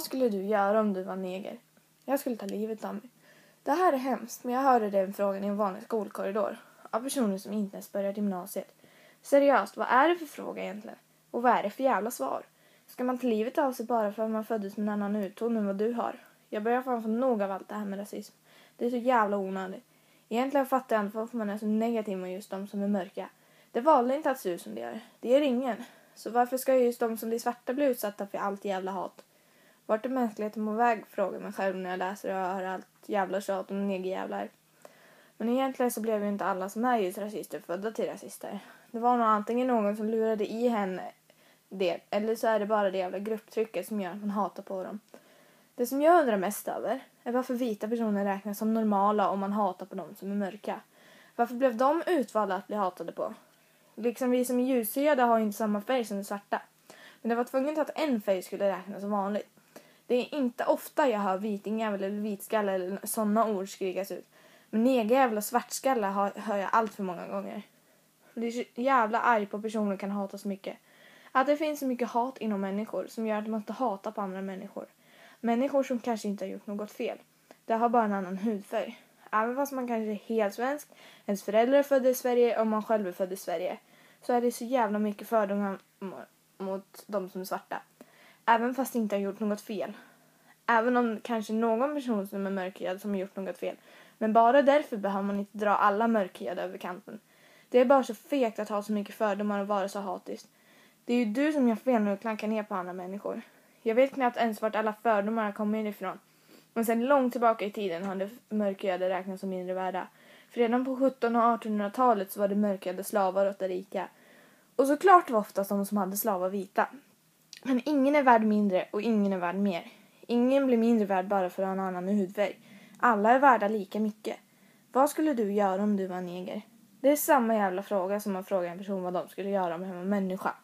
Vad skulle du göra om du var neger? Jag skulle ta livet av mig. Det här är hemskt, men jag hörde den frågan i en vanlig skolkorridor av personer som inte ens börjat gymnasiet. Seriöst, vad är det för fråga egentligen? Och vad är det för jävla svar? Ska man ta livet av sig bara för att man föddes med en annan utton än vad du har? Jag börjar fan få nog av allt det här med rasism. Det är så jävla onödigt. Egentligen fattar jag inte varför man är så negativ mot just de som är mörka. Det valde inte att se ut som det gör. Det är ingen. Så varför ska just de som blir svarta bli utsatta för allt jävla hat? Vart är mänskligheten på väg? Frågar mig själv när jag läser och hör allt jävla tjat om negerjävlar. Men egentligen så blev ju inte alla som är just rasister födda till rasister. Det var nog antingen någon som lurade i henne det, eller så är det bara det jävla grupptrycket som gör att man hatar på dem. Det som jag undrar mest över är varför vita personer räknas som normala om man hatar på dem som är mörka. Varför blev de utvalda att bli hatade på? Liksom vi som är ljushyade har ju inte samma färg som de svarta. Men det var tvunget att en färg skulle räknas som vanligt. Det är inte ofta jag hör vitingjävel eller vitskalle eller sådana ord skrikas ut. Men negerjävel och svartskalle hör, jag allt för många gånger. Det är så jävla arg på personer kan hata så mycket. Att det finns så mycket hat inom människor som gör att man måste hata på andra människor. Människor som kanske inte har gjort något fel. Det har bara en annan hudfärg. Även fast man kanske är helt svensk, ens föräldrar är födda i Sverige och man själv är född i Sverige. Så är det så jävla mycket fördomar mot de som är svarta. Även fast de inte har gjort något fel. Även om kanske någon person som är mörkhyad som har gjort något fel. Men bara därför behöver man inte dra alla mörkhyade över kanten. Det är bara så fegt att ha så mycket fördomar och vara så hatisk. Det är ju du som gör fel när du klankar ner på andra människor. Jag vet knappt ens vart alla fördomar har kommit ifrån. Men sedan långt tillbaka i tiden har det mörkhyade räknats som mindre värda. För redan på 1700 och 1800-talet så var det mörkhyade slavar åt det rika. Och såklart var oftast de som hade slavar vita. Men ingen är värd mindre och ingen är värd mer. Ingen blir mindre värd bara för att ha en annan hudfärg. Alla är värda lika mycket. Vad skulle du göra om du var neger? Det är samma jävla fråga som man frågar en person vad de skulle göra om de var människa.